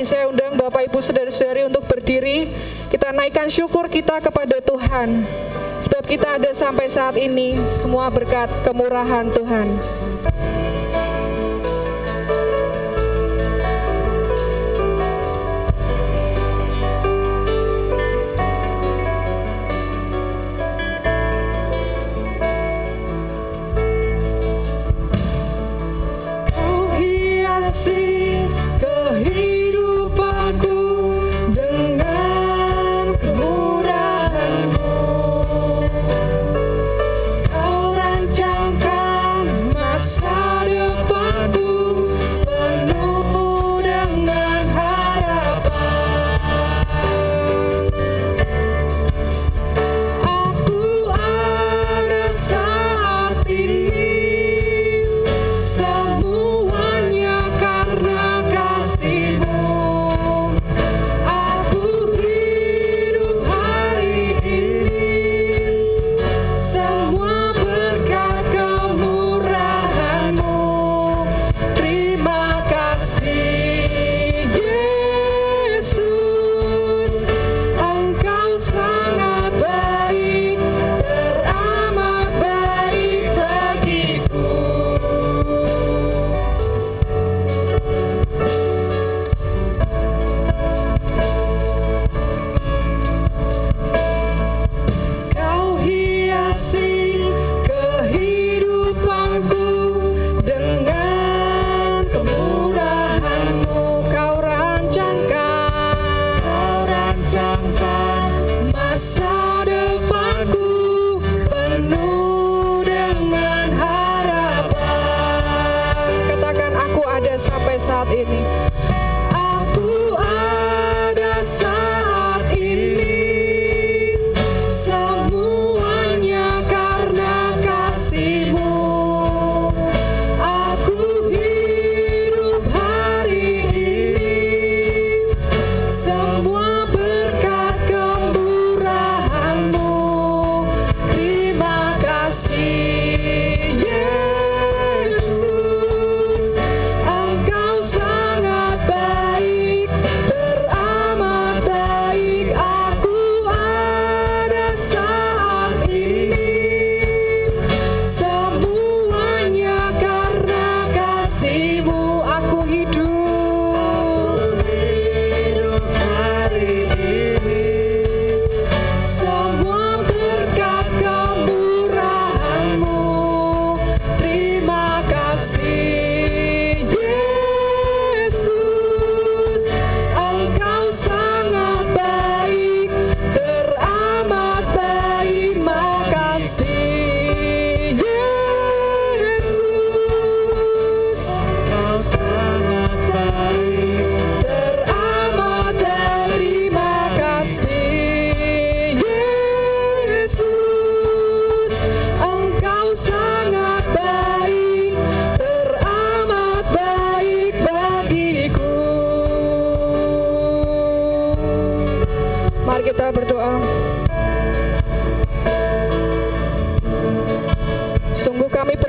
Saya undang Bapak Ibu Saudara-saudari untuk berdiri. Kita naikkan syukur kita kepada Tuhan. Sebab kita ada sampai saat ini semua berkat kemurahan Tuhan. Sampai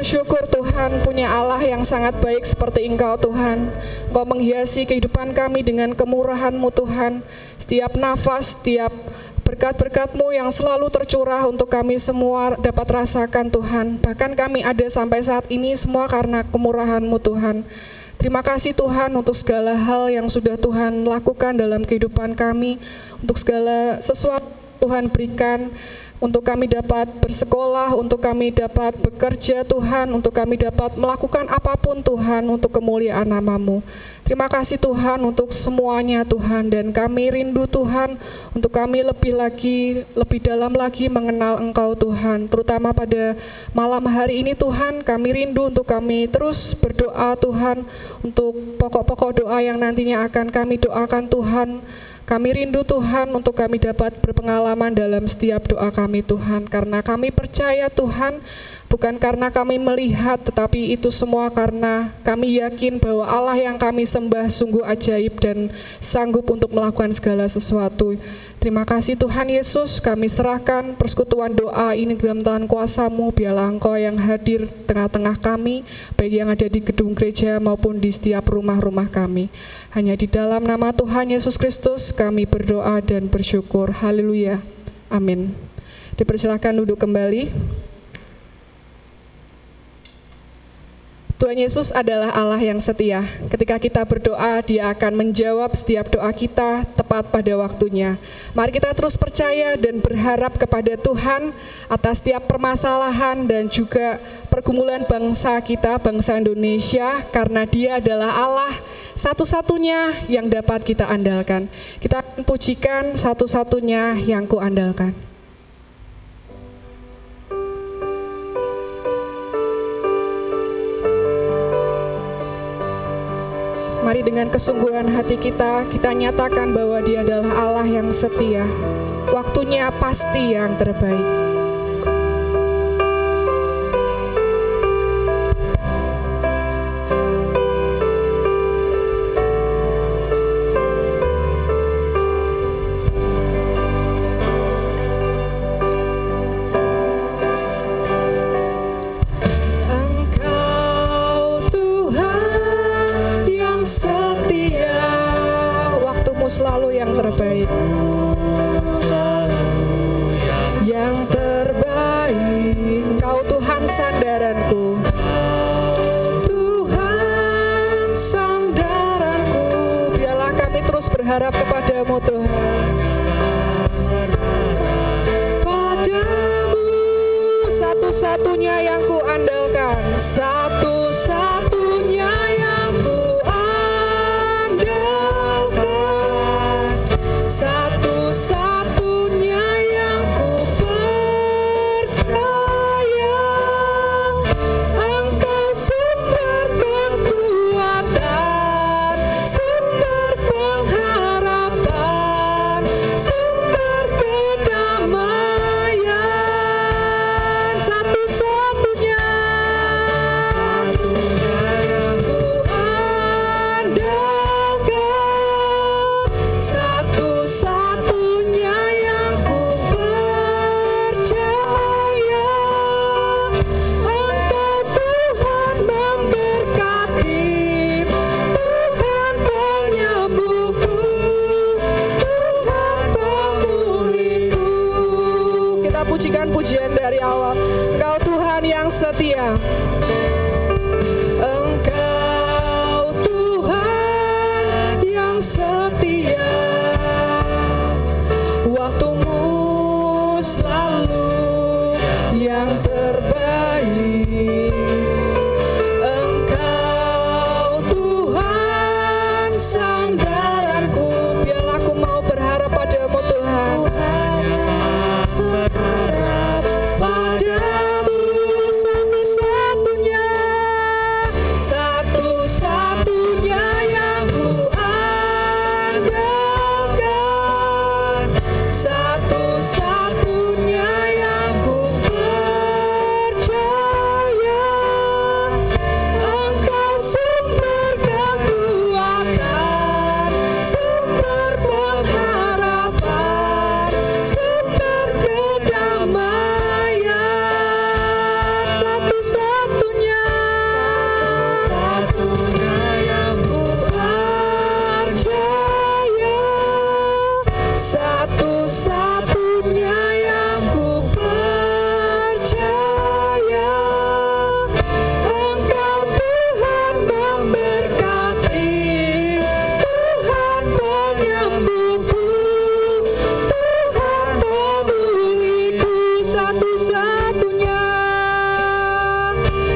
bersyukur Tuhan punya Allah yang sangat baik seperti Engkau Tuhan. Engkau menghiasi kehidupan kami dengan kemurahan-Mu Tuhan. Setiap nafas, setiap berkat-berkat-Mu yang selalu tercurah untuk kami semua dapat rasakan Tuhan. Bahkan kami ada sampai saat ini semua karena kemurahan-Mu Tuhan. Terima kasih Tuhan untuk segala hal yang sudah Tuhan lakukan dalam kehidupan kami, untuk segala sesuatu Tuhan berikan untuk kami dapat bersekolah, untuk kami dapat bekerja Tuhan, untuk kami dapat melakukan apa pun Tuhan untuk kemuliaan namamu. Terima kasih Tuhan untuk semuanya Tuhan dan kami rindu Tuhan untuk kami lebih lagi, lebih dalam lagi mengenal Engkau Tuhan. Terutama pada malam hari ini Tuhan kami rindu untuk kami terus berdoa Tuhan untuk pokok-pokok doa yang nantinya akan kami doakan Tuhan. Kami rindu Tuhan untuk kami dapat berpengalaman dalam setiap doa kami Tuhan karena kami percaya Tuhan Bukan karena kami melihat, tetapi itu semua karena kami yakin bahwa Allah yang kami sembah sungguh ajaib dan sanggup untuk melakukan segala sesuatu. Terima kasih Tuhan Yesus, kami serahkan persekutuan doa ini dalam tangan kuasamu, biarlah Engkau yang hadir tengah-tengah kami, baik yang ada di gedung gereja maupun di setiap rumah-rumah kami. Hanya di dalam nama Tuhan Yesus Kristus kami berdoa dan bersyukur. Haleluya. Amin. Dipersilakan duduk kembali. Tuhan Yesus adalah Allah yang setia. Ketika kita berdoa, Dia akan menjawab setiap doa kita tepat pada waktunya. Mari kita terus percaya dan berharap kepada Tuhan atas setiap permasalahan dan juga pergumulan bangsa kita, bangsa Indonesia, karena Dia adalah Allah satu-satunya yang dapat kita andalkan. Kita pujikan satu-satunya yang kuandalkan. Mari dengan kesungguhan hati kita, kita nyatakan bahwa dia adalah Allah yang setia. Waktunya pasti yang terbaik.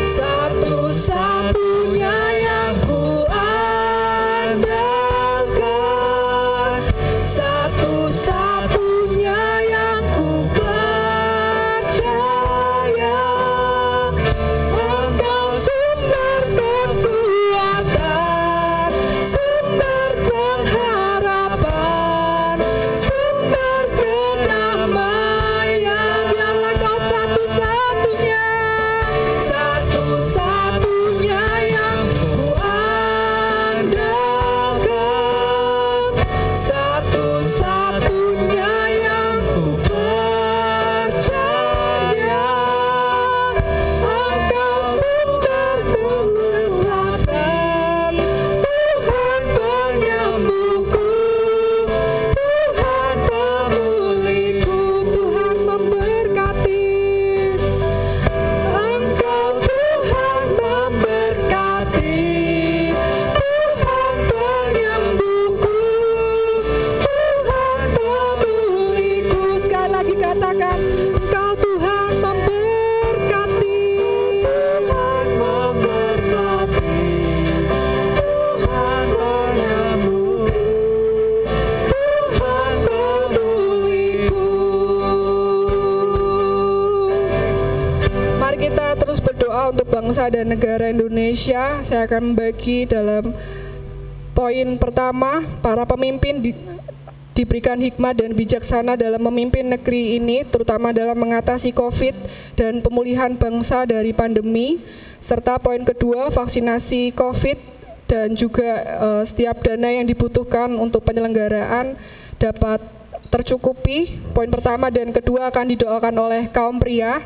satu-satu bangsa dan negara Indonesia. Saya akan membagi dalam poin pertama, para pemimpin di, diberikan hikmat dan bijaksana dalam memimpin negeri ini, terutama dalam mengatasi COVID dan pemulihan bangsa dari pandemi. Serta poin kedua, vaksinasi COVID dan juga uh, setiap dana yang dibutuhkan untuk penyelenggaraan dapat tercukupi. Poin pertama dan kedua akan didoakan oleh kaum pria.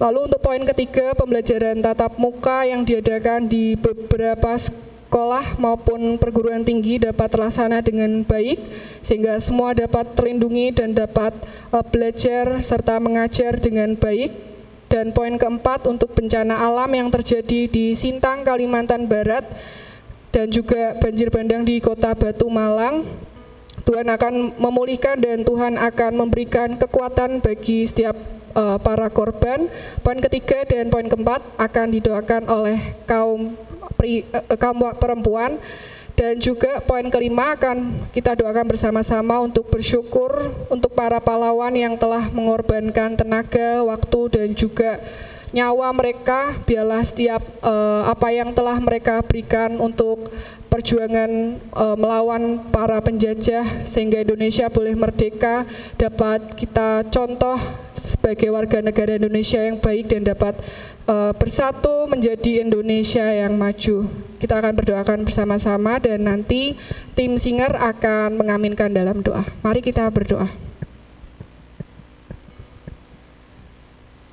Lalu untuk poin ketiga, pembelajaran tatap muka yang diadakan di beberapa sekolah maupun perguruan tinggi dapat terlaksana dengan baik sehingga semua dapat terlindungi dan dapat uh, belajar serta mengajar dengan baik. Dan poin keempat untuk bencana alam yang terjadi di Sintang, Kalimantan Barat dan juga banjir bandang di Kota Batu Malang Tuhan akan memulihkan dan Tuhan akan memberikan kekuatan bagi setiap uh, para korban. Poin ketiga dan poin keempat akan didoakan oleh kaum pri, uh, kaum perempuan dan juga poin kelima akan kita doakan bersama-sama untuk bersyukur untuk para pahlawan yang telah mengorbankan tenaga, waktu dan juga nyawa mereka biarlah setiap uh, apa yang telah mereka berikan untuk perjuangan uh, melawan para penjajah sehingga Indonesia boleh merdeka dapat kita contoh sebagai warga negara Indonesia yang baik dan dapat uh, bersatu menjadi Indonesia yang maju. Kita akan berdoakan bersama-sama dan nanti tim singer akan mengaminkan dalam doa. Mari kita berdoa.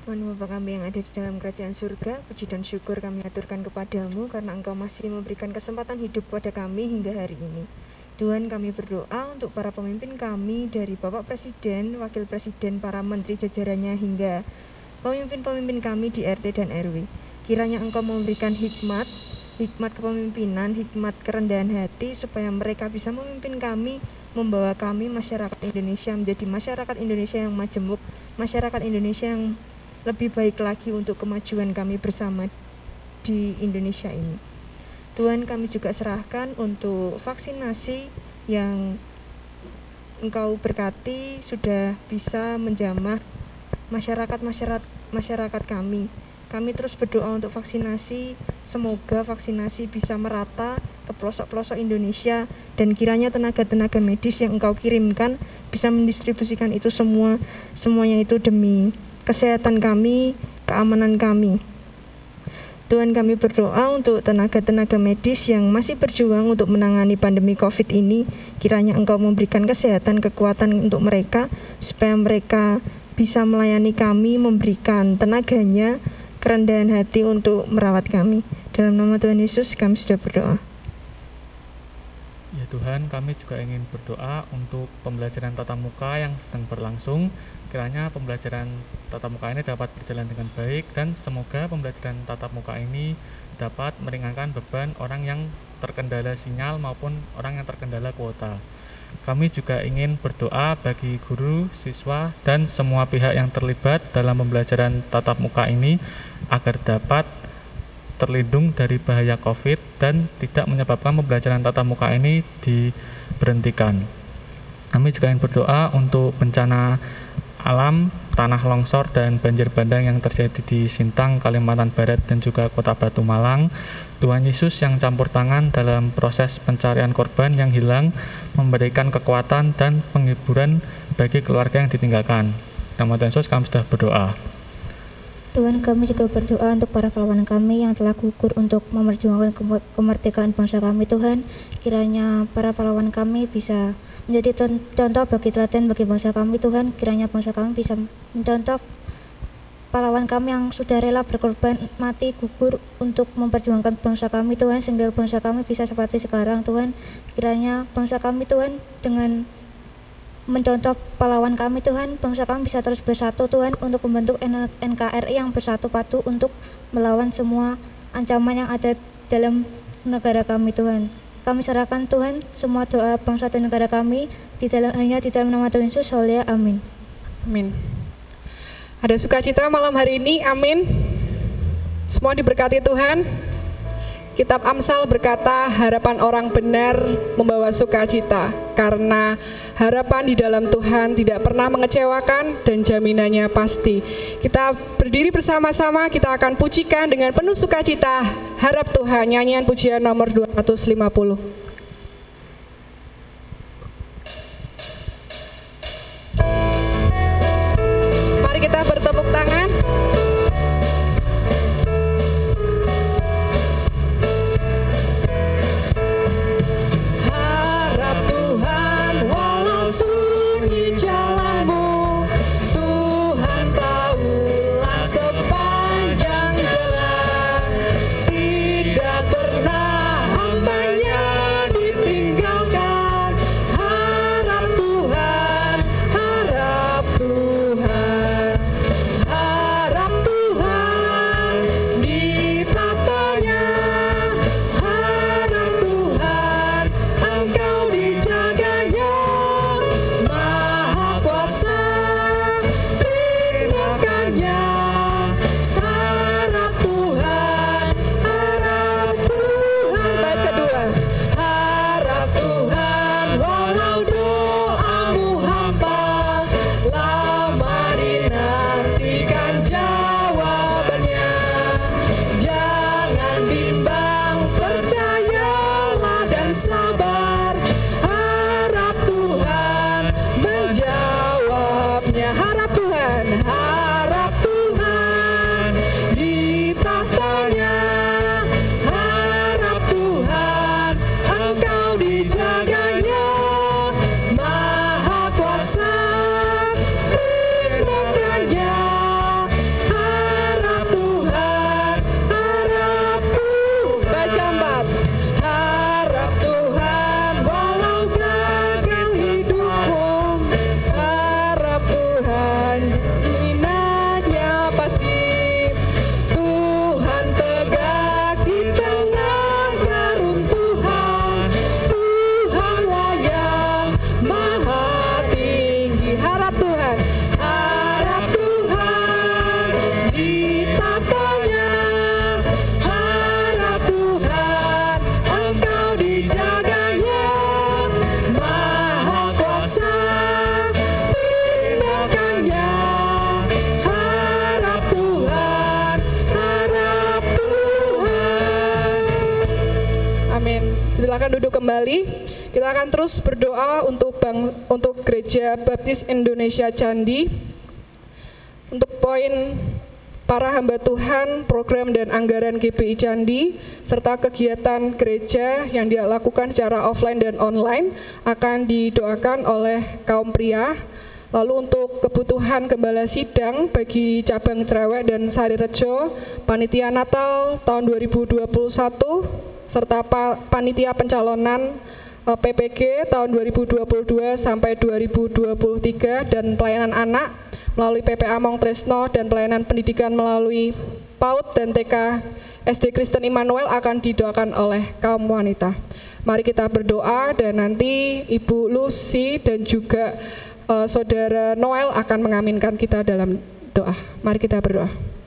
Bapa kami yang ada di dalam kerajaan surga, puji dan syukur kami aturkan kepadamu karena Engkau masih memberikan kesempatan hidup pada kami hingga hari ini. Tuhan kami berdoa untuk para pemimpin kami dari Bapak Presiden, Wakil Presiden, para menteri jajarannya hingga pemimpin-pemimpin kami di RT dan RW. Kiranya Engkau memberikan hikmat, hikmat kepemimpinan, hikmat kerendahan hati supaya mereka bisa memimpin kami, membawa kami masyarakat Indonesia menjadi masyarakat Indonesia yang majemuk, masyarakat Indonesia yang lebih baik lagi untuk kemajuan kami bersama di Indonesia ini. Tuhan kami juga serahkan untuk vaksinasi yang Engkau berkati sudah bisa menjamah masyarakat masyarakat masyarakat kami. Kami terus berdoa untuk vaksinasi, semoga vaksinasi bisa merata ke pelosok-pelosok Indonesia dan kiranya tenaga-tenaga medis yang Engkau kirimkan bisa mendistribusikan itu semua semuanya itu demi kesehatan kami, keamanan kami. Tuhan kami berdoa untuk tenaga-tenaga medis yang masih berjuang untuk menangani pandemi COVID ini. Kiranya Engkau memberikan kesehatan, kekuatan untuk mereka, supaya mereka bisa melayani kami, memberikan tenaganya, kerendahan hati untuk merawat kami. Dalam nama Tuhan Yesus kami sudah berdoa. Ya Tuhan, kami juga ingin berdoa untuk pembelajaran tatap muka yang sedang berlangsung Kiranya pembelajaran tatap muka ini dapat berjalan dengan baik dan semoga pembelajaran tatap muka ini dapat meringankan beban orang yang terkendala sinyal maupun orang yang terkendala kuota. Kami juga ingin berdoa bagi guru, siswa, dan semua pihak yang terlibat dalam pembelajaran tatap muka ini agar dapat terlindung dari bahaya COVID dan tidak menyebabkan pembelajaran tatap muka ini diberhentikan. Kami juga ingin berdoa untuk bencana alam, tanah longsor dan banjir bandang yang terjadi di Sintang, Kalimantan Barat dan juga Kota Batu Malang. Tuhan Yesus yang campur tangan dalam proses pencarian korban yang hilang memberikan kekuatan dan penghiburan bagi keluarga yang ditinggalkan. Nama Tuhan Yesus kami sudah berdoa. Tuhan kami juga berdoa untuk para kawan kami yang telah gugur untuk memperjuangkan kemerdekaan bangsa kami Tuhan. Kiranya para pahlawan kami bisa menjadi contoh bagi teladan bagi bangsa kami Tuhan kiranya bangsa kami bisa mencontoh pahlawan kami yang sudah rela berkorban mati gugur untuk memperjuangkan bangsa kami Tuhan sehingga bangsa kami bisa seperti sekarang Tuhan. Kiranya bangsa kami Tuhan dengan mencontoh pahlawan kami Tuhan bangsa kami bisa terus bersatu Tuhan untuk membentuk NKRI yang bersatu padu untuk melawan semua ancaman yang ada dalam negara kami Tuhan kami serahkan Tuhan semua doa bangsa dan negara kami di dalam hanya di dalam nama Tuhan Yesus. Haleluya. Amin. Amin. Ada sukacita malam hari ini. Amin. Semua diberkati Tuhan. Kitab Amsal berkata, harapan orang benar membawa sukacita, karena harapan di dalam Tuhan tidak pernah mengecewakan dan jaminannya pasti. Kita berdiri bersama-sama, kita akan pujikan dengan penuh sukacita. Harap Tuhan, nyanyian pujian nomor 250. Jesus. Kembali. Kita akan terus berdoa untuk bang, untuk Gereja Baptis Indonesia Candi. Untuk poin para hamba Tuhan, program dan anggaran GPI Candi, serta kegiatan gereja yang dilakukan secara offline dan online akan didoakan oleh kaum pria. Lalu untuk kebutuhan gembala sidang bagi cabang Cerewek dan Sari Rejo, panitia Natal tahun 2021 serta panitia pencalonan eh, PPG tahun 2022 sampai 2023 dan pelayanan anak melalui PPA Mong Tresno dan pelayanan pendidikan melalui PAUD dan TK SD Kristen Immanuel akan didoakan oleh kaum wanita. Mari kita berdoa dan nanti Ibu Lucy dan juga uh, Saudara Noel akan mengaminkan kita dalam doa. Mari kita berdoa.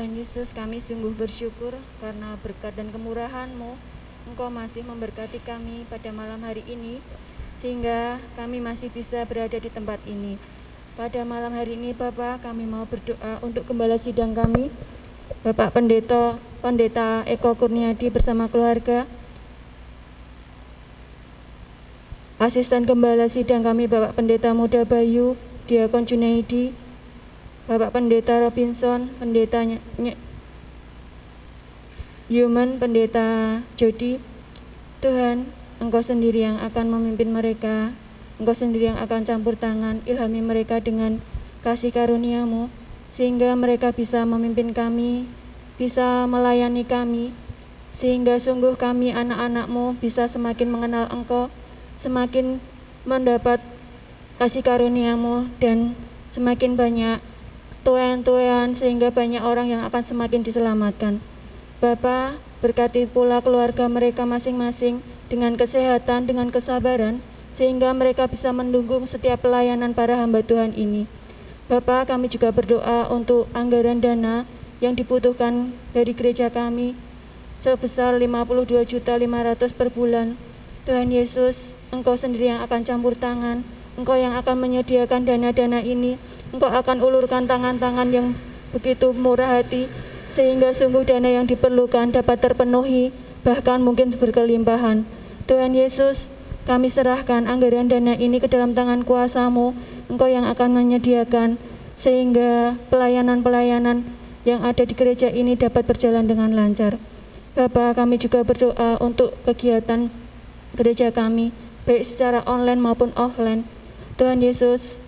Tuhan Yesus kami sungguh bersyukur karena berkat dan kemurahan-Mu Engkau masih memberkati kami pada malam hari ini sehingga kami masih bisa berada di tempat ini. Pada malam hari ini Bapak kami mau berdoa untuk gembala sidang kami Bapak Pendeta Pendeta Eko Kurniadi bersama keluarga Asisten Gembala Sidang kami Bapak Pendeta Muda Bayu Diakon Junaidi Bapak Pendeta Robinson, Pendeta Human, Pendeta Jody, Tuhan, Engkau sendiri yang akan memimpin mereka, Engkau sendiri yang akan campur tangan, ilhami mereka dengan kasih karuniamu, sehingga mereka bisa memimpin kami, bisa melayani kami, sehingga sungguh kami anak-anakmu bisa semakin mengenal Engkau, semakin mendapat kasih karuniamu dan semakin banyak tuan-tuan sehingga banyak orang yang akan semakin diselamatkan. Bapa, berkati pula keluarga mereka masing-masing dengan kesehatan, dengan kesabaran, sehingga mereka bisa mendukung setiap pelayanan para hamba Tuhan ini. Bapak, kami juga berdoa untuk anggaran dana yang dibutuhkan dari gereja kami sebesar 52 juta 500 per bulan. Tuhan Yesus, Engkau sendiri yang akan campur tangan, Engkau yang akan menyediakan dana-dana ini, Engkau akan ulurkan tangan-tangan yang begitu murah hati, sehingga sungguh dana yang diperlukan dapat terpenuhi, bahkan mungkin berkelimpahan. Tuhan Yesus, kami serahkan anggaran dana ini ke dalam tangan kuasamu, Engkau yang akan menyediakan, sehingga pelayanan-pelayanan yang ada di gereja ini dapat berjalan dengan lancar. Bapak, kami juga berdoa untuk kegiatan gereja kami, baik secara online maupun offline. Tuhan Yesus,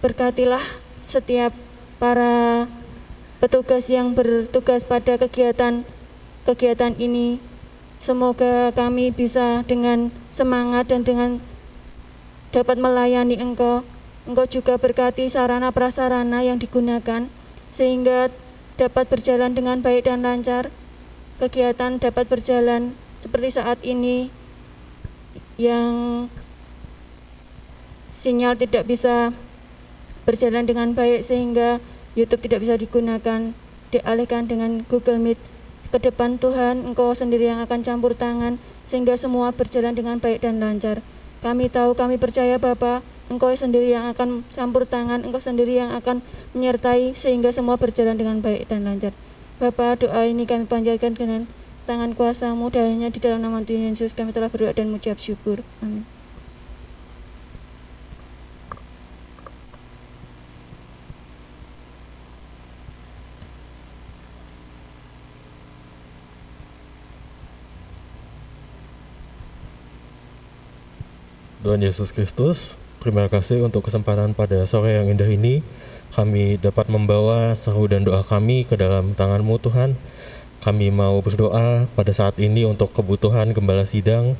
berkatilah setiap para petugas yang bertugas pada kegiatan kegiatan ini. Semoga kami bisa dengan semangat dan dengan dapat melayani Engkau. Engkau juga berkati sarana prasarana yang digunakan sehingga dapat berjalan dengan baik dan lancar kegiatan dapat berjalan seperti saat ini yang sinyal tidak bisa berjalan dengan baik sehingga YouTube tidak bisa digunakan dialihkan dengan Google Meet ke depan Tuhan Engkau sendiri yang akan campur tangan sehingga semua berjalan dengan baik dan lancar kami tahu kami percaya Bapak Engkau sendiri yang akan campur tangan Engkau sendiri yang akan menyertai sehingga semua berjalan dengan baik dan lancar Bapa, doa ini kami panjatkan dengan tangan kuasamu dan di dalam nama Tuhan Yesus kami telah berdoa dan mengucap syukur. Amin. Tuhan Yesus Kristus, terima kasih untuk kesempatan pada sore yang indah ini kami dapat membawa seru dan doa kami ke dalam tangan-Mu Tuhan. Kami mau berdoa pada saat ini untuk kebutuhan gembala sidang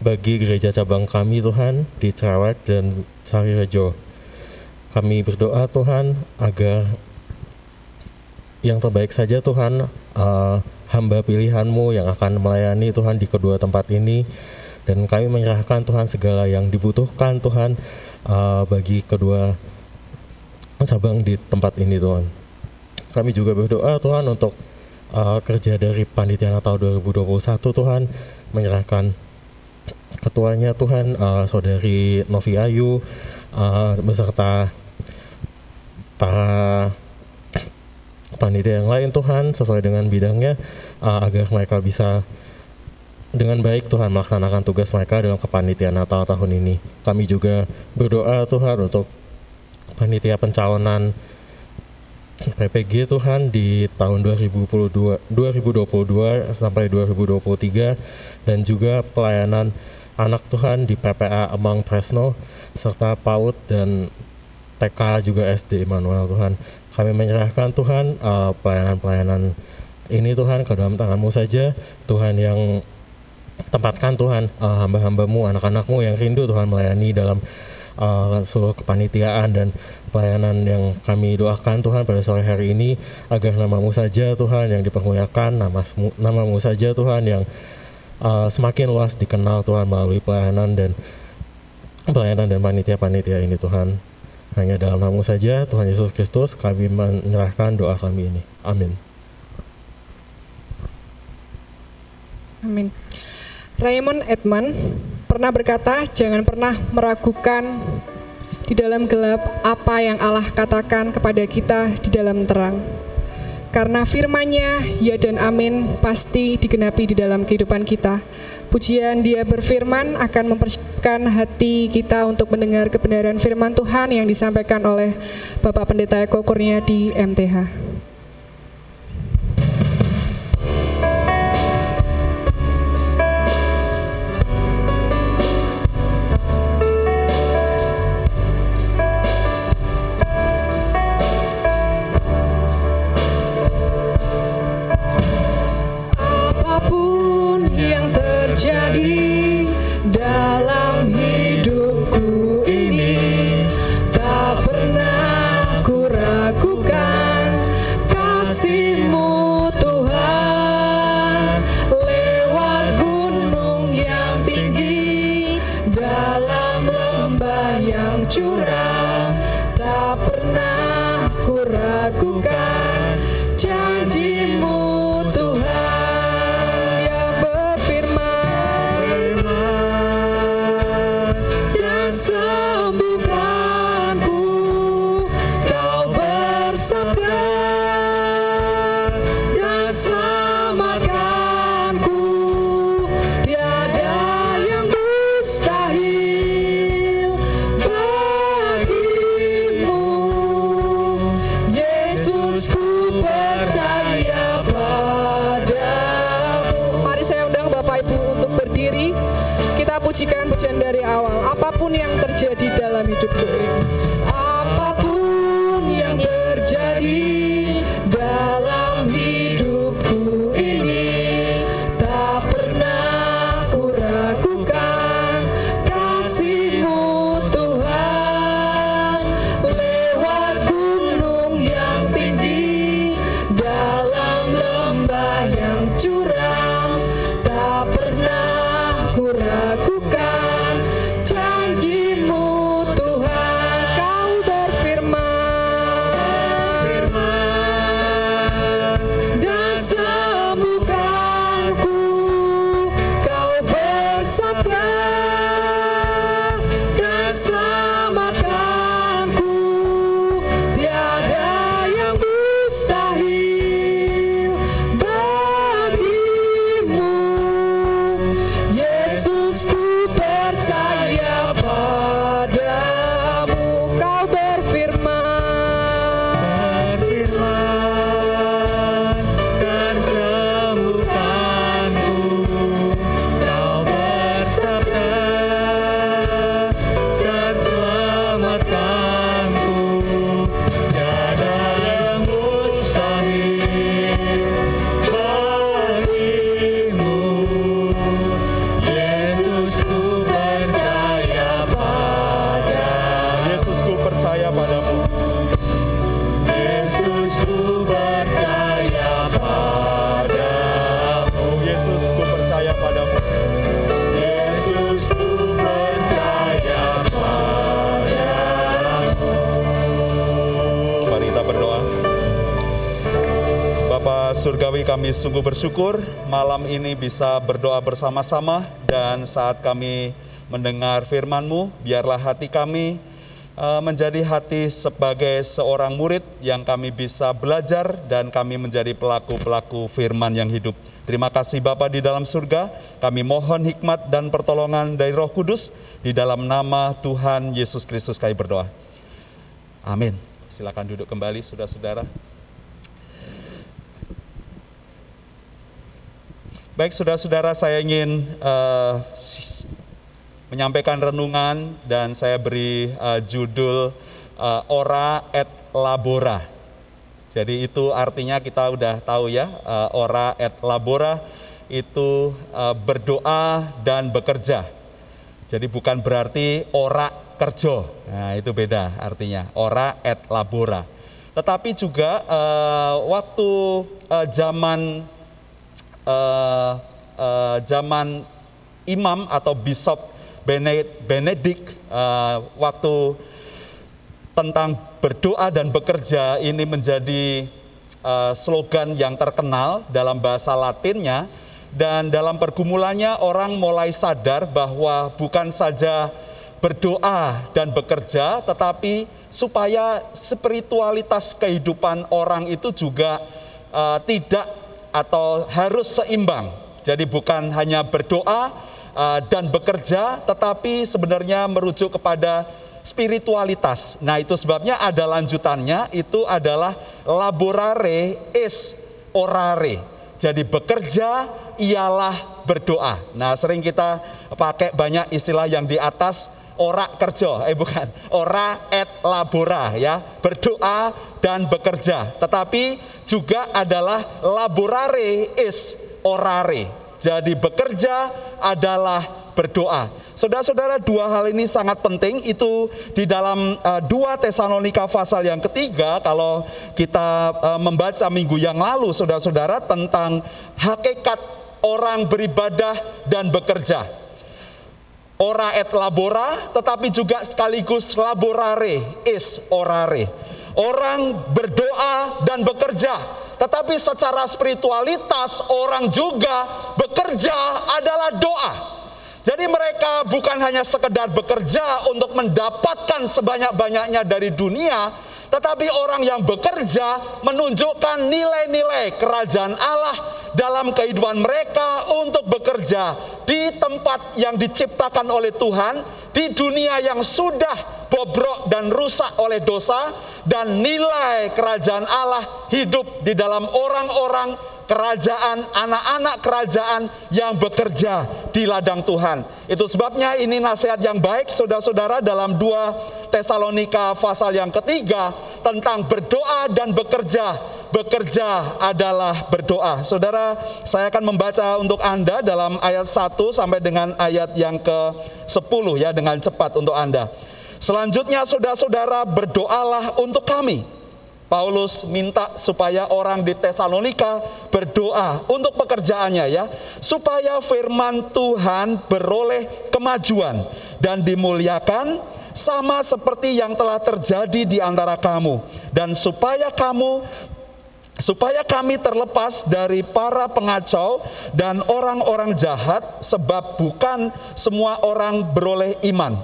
bagi gereja cabang kami Tuhan di Cerewet dan Sari Rejo. Kami berdoa Tuhan agar yang terbaik saja Tuhan uh, hamba pilihan-Mu yang akan melayani Tuhan di kedua tempat ini dan kami menyerahkan Tuhan segala yang dibutuhkan Tuhan uh, bagi kedua cabang di tempat ini Tuhan. Kami juga berdoa Tuhan untuk uh, kerja dari Panitia Natal 2021 Tuhan menyerahkan ketuanya Tuhan uh, saudari Novi Ayu uh, beserta para panitia yang lain Tuhan sesuai dengan bidangnya uh, agar mereka bisa dengan baik Tuhan melaksanakan tugas mereka dalam kepanitiaan Natal tahun ini. Kami juga berdoa Tuhan untuk panitia pencalonan PPG Tuhan di tahun 2022, 2022 sampai 2023 dan juga pelayanan anak Tuhan di PPA Amang Tresno serta PAUD dan TK juga SD Immanuel Tuhan. Kami menyerahkan Tuhan uh, pelayanan-pelayanan ini Tuhan ke dalam tanganmu saja Tuhan yang tempatkan Tuhan uh, hamba-hambamu anak-anakmu yang rindu Tuhan melayani dalam uh, seluruh kepanitiaan dan pelayanan yang kami doakan Tuhan pada sore hari ini. Agar namamu saja Tuhan yang dipermuliakan nama namamu saja Tuhan yang uh, semakin luas dikenal Tuhan melalui pelayanan dan pelayanan dan panitia-panitia ini Tuhan. Hanya dalam namamu saja Tuhan Yesus Kristus kami menyerahkan doa kami ini. Amin. Amin Raymond Edman pernah berkata, "Jangan pernah meragukan di dalam gelap apa yang Allah katakan kepada kita di dalam terang." Karena firman-Nya, ya dan amin, pasti digenapi di dalam kehidupan kita. Pujian dia berfirman akan mempersiapkan hati kita untuk mendengar kebenaran firman Tuhan yang disampaikan oleh Bapak Pendeta Eko Kurnia di MTH. Terjadi kami sungguh bersyukur malam ini bisa berdoa bersama-sama dan saat kami mendengar firman-Mu, biarlah hati kami eh, menjadi hati sebagai seorang murid yang kami bisa belajar dan kami menjadi pelaku-pelaku firman yang hidup. Terima kasih Bapa di dalam surga, kami mohon hikmat dan pertolongan dari Roh Kudus di dalam nama Tuhan Yesus Kristus kami berdoa. Amin. Silakan duduk kembali saudara-saudara. Baik saudara-saudara saya ingin s- menyampaikan renungan dan saya beri eh, judul eh, Ora et Labora. Jadi itu artinya kita udah tahu ya, eh, Ora et Labora itu eh, berdoa dan bekerja. Jadi bukan berarti ora kerja. Nah, itu beda artinya. Ora et labora. Tetapi juga eh, waktu eh, zaman eh, eh, zaman imam atau bishop Bene- Benedict eh, waktu tentang berdoa dan bekerja ini menjadi eh, slogan yang terkenal dalam bahasa Latinnya. Dan dalam pergumulannya orang mulai sadar bahwa bukan saja berdoa dan bekerja tetapi supaya spiritualitas kehidupan orang itu juga eh, tidak atau harus seimbang. Jadi bukan hanya berdoa eh, dan bekerja tetapi sebenarnya merujuk kepada spiritualitas. Nah, itu sebabnya ada lanjutannya itu adalah laborare is orare. Jadi bekerja ialah berdoa. Nah, sering kita pakai banyak istilah yang di atas ora kerja, eh bukan, ora et labora ya, berdoa dan bekerja. Tetapi juga adalah laborare is orare. Jadi bekerja adalah berdoa. Saudara-saudara, dua hal ini sangat penting. Itu di dalam uh, 2 Tesalonika pasal yang ketiga kalau kita uh, membaca minggu yang lalu saudara-saudara tentang hakikat orang beribadah dan bekerja. Ora et labora, tetapi juga sekaligus laborare is orare. Orang berdoa dan bekerja, tetapi secara spiritualitas orang juga bekerja adalah doa. Jadi mereka bukan hanya sekedar bekerja untuk mendapatkan sebanyak-banyaknya dari dunia, tetapi orang yang bekerja menunjukkan nilai-nilai kerajaan Allah dalam kehidupan mereka untuk bekerja di tempat yang diciptakan oleh Tuhan, di dunia yang sudah bobrok dan rusak oleh dosa, dan nilai kerajaan Allah hidup di dalam orang-orang kerajaan, anak-anak kerajaan yang bekerja di ladang Tuhan. Itu sebabnya ini nasihat yang baik saudara-saudara dalam 2 Tesalonika pasal yang ketiga tentang berdoa dan bekerja. Bekerja adalah berdoa. Saudara, saya akan membaca untuk Anda dalam ayat 1 sampai dengan ayat yang ke-10 ya dengan cepat untuk Anda. Selanjutnya saudara-saudara berdoalah untuk kami Paulus minta supaya orang di Tesalonika berdoa untuk pekerjaannya ya, supaya firman Tuhan beroleh kemajuan dan dimuliakan sama seperti yang telah terjadi di antara kamu dan supaya kamu supaya kami terlepas dari para pengacau dan orang-orang jahat sebab bukan semua orang beroleh iman.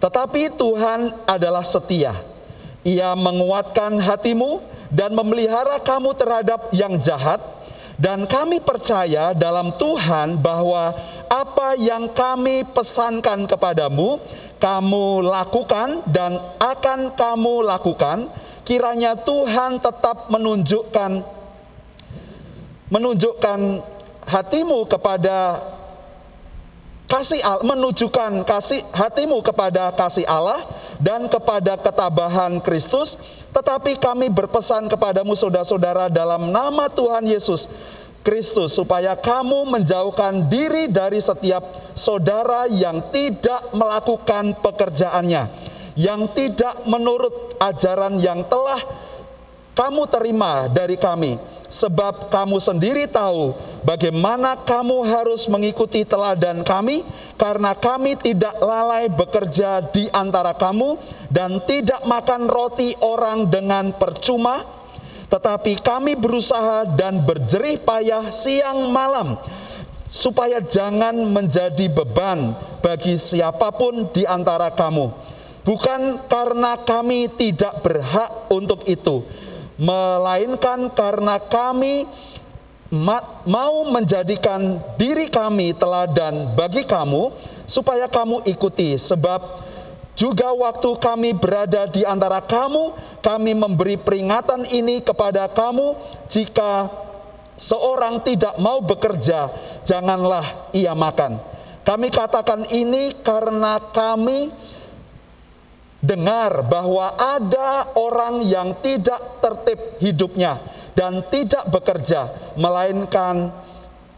Tetapi Tuhan adalah setia. Ia menguatkan hatimu dan memelihara kamu terhadap yang jahat, dan kami percaya dalam Tuhan bahwa apa yang kami pesankan kepadamu, kamu lakukan dan akan kamu lakukan. Kiranya Tuhan tetap menunjukkan menunjukkan hatimu kepada kasih Allah, menunjukkan kasih hatimu kepada kasih Allah dan kepada ketabahan Kristus, tetapi kami berpesan kepadamu saudara-saudara dalam nama Tuhan Yesus Kristus supaya kamu menjauhkan diri dari setiap saudara yang tidak melakukan pekerjaannya, yang tidak menurut ajaran yang telah kamu terima dari kami, sebab kamu sendiri tahu bagaimana kamu harus mengikuti teladan kami, karena kami tidak lalai bekerja di antara kamu dan tidak makan roti orang dengan percuma, tetapi kami berusaha dan berjerih payah siang malam, supaya jangan menjadi beban bagi siapa pun di antara kamu. Bukan karena kami tidak berhak untuk itu, melainkan karena kami mau menjadikan diri kami teladan bagi kamu supaya kamu ikuti. Sebab juga waktu kami berada di antara kamu kami memberi peringatan ini kepada kamu. Jika seorang tidak mau bekerja janganlah ia makan. Kami katakan ini karena kami dengar bahwa ada orang yang tidak tertib hidupnya dan tidak bekerja, melainkan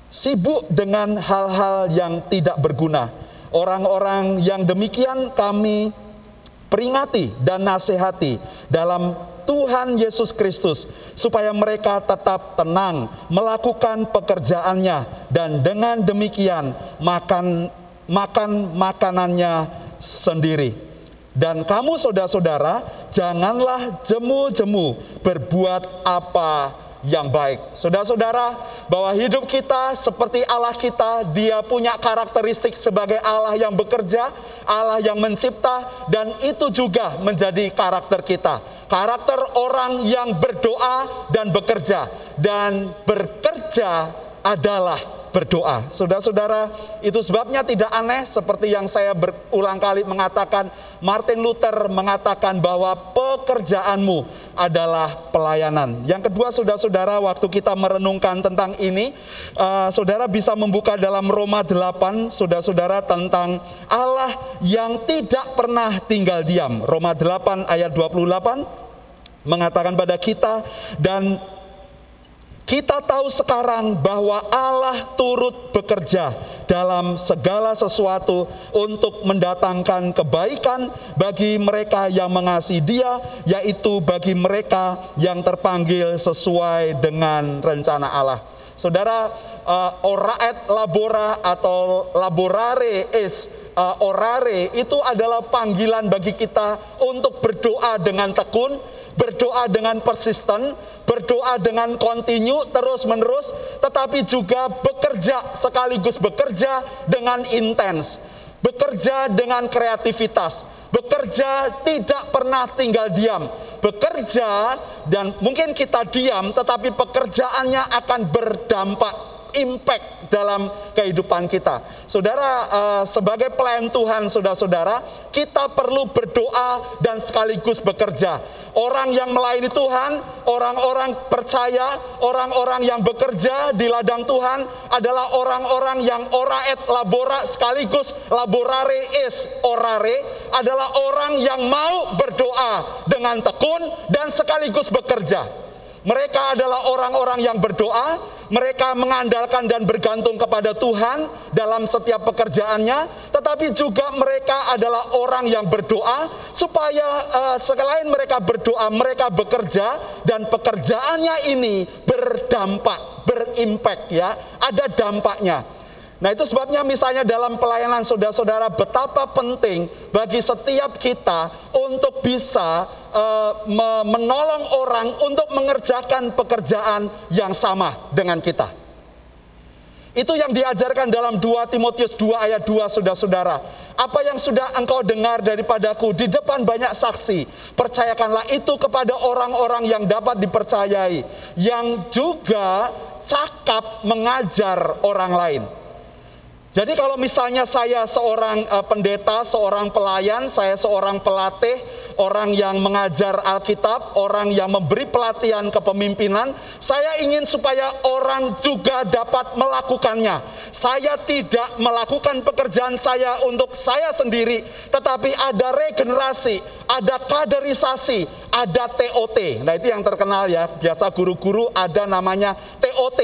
sibuk dengan hal-hal yang tidak berguna. Orang-orang yang demikian kami peringati dan nasihati dalam Tuhan Yesus Kristus supaya mereka tetap tenang melakukan pekerjaannya dan dengan demikian makan makan makanannya sendiri. Dan kamu saudara-saudara, janganlah jemu-jemu berbuat apa yang baik. Saudara-saudara, bahwa hidup kita seperti Allah kita, Dia punya karakteristik sebagai Allah yang bekerja, Allah yang mencipta, dan itu juga menjadi karakter kita. Karakter orang yang berdoa dan bekerja, dan bekerja adalah berdoa. Saudara-saudara, itu sebabnya tidak aneh seperti yang saya berulang kali mengatakan, Martin Luther mengatakan bahwa pekerjaanmu adalah pelayanan. Yang kedua, saudara-saudara, waktu kita merenungkan tentang ini, uh, saudara bisa membuka dalam Roma 8, saudara-saudara, tentang Allah yang tidak pernah tinggal diam. Roma 8 ayat 28 mengatakan pada kita dan Kita tahu sekarang bahwa Allah turut bekerja dalam segala sesuatu untuk mendatangkan kebaikan bagi mereka yang mengasihi Dia, yaitu bagi mereka yang terpanggil sesuai dengan rencana Allah. Saudara, uh, oraet labora atau laborare is uh, orare itu adalah panggilan bagi kita untuk berdoa dengan tekun, berdoa dengan persisten, berdoa dengan kontinu terus menerus, tetapi juga bekerja sekaligus bekerja dengan intens, bekerja dengan kreativitas, bekerja tidak pernah tinggal diam, bekerja dan mungkin kita diam, tetapi pekerjaannya akan berdampak impact dalam kehidupan kita. Saudara, uh, sebagai pelayan Tuhan, saudara-saudara, kita perlu berdoa dan sekaligus bekerja. Orang yang melayani Tuhan, orang-orang percaya, orang-orang yang bekerja di ladang Tuhan adalah orang-orang yang ora et labora sekaligus laborare is orare adalah orang yang mau berdoa dengan tekun dan sekaligus bekerja. Mereka adalah orang-orang yang berdoa, mereka mengandalkan dan bergantung kepada Tuhan dalam setiap pekerjaannya, tetapi juga mereka adalah orang yang berdoa supaya uh, selain mereka berdoa, mereka bekerja dan pekerjaannya ini berdampak, berimpact ya, ada dampaknya. Nah itu sebabnya misalnya dalam pelayanan saudara-saudara betapa penting bagi setiap kita untuk bisa uh, menolong orang untuk mengerjakan pekerjaan yang sama dengan kita. Itu yang diajarkan dalam 2 Timotius 2 ayat 2 saudara-saudara. Apa yang sudah engkau dengar daripadaku di depan banyak saksi, percayakanlah itu kepada orang-orang yang dapat dipercayai, yang juga cakap mengajar orang lain. Jadi kalau misalnya saya seorang uh, pendeta, seorang pelayan, saya seorang pelatih, orang yang mengajar Alkitab, orang yang memberi pelatihan kepemimpinan, saya ingin supaya orang juga dapat melakukannya. Saya tidak melakukan pekerjaan saya untuk saya sendiri, tetapi ada regenerasi, ada kaderisasi, ada TOT. Nah, itu yang terkenal ya. Biasa guru-guru ada namanya TOT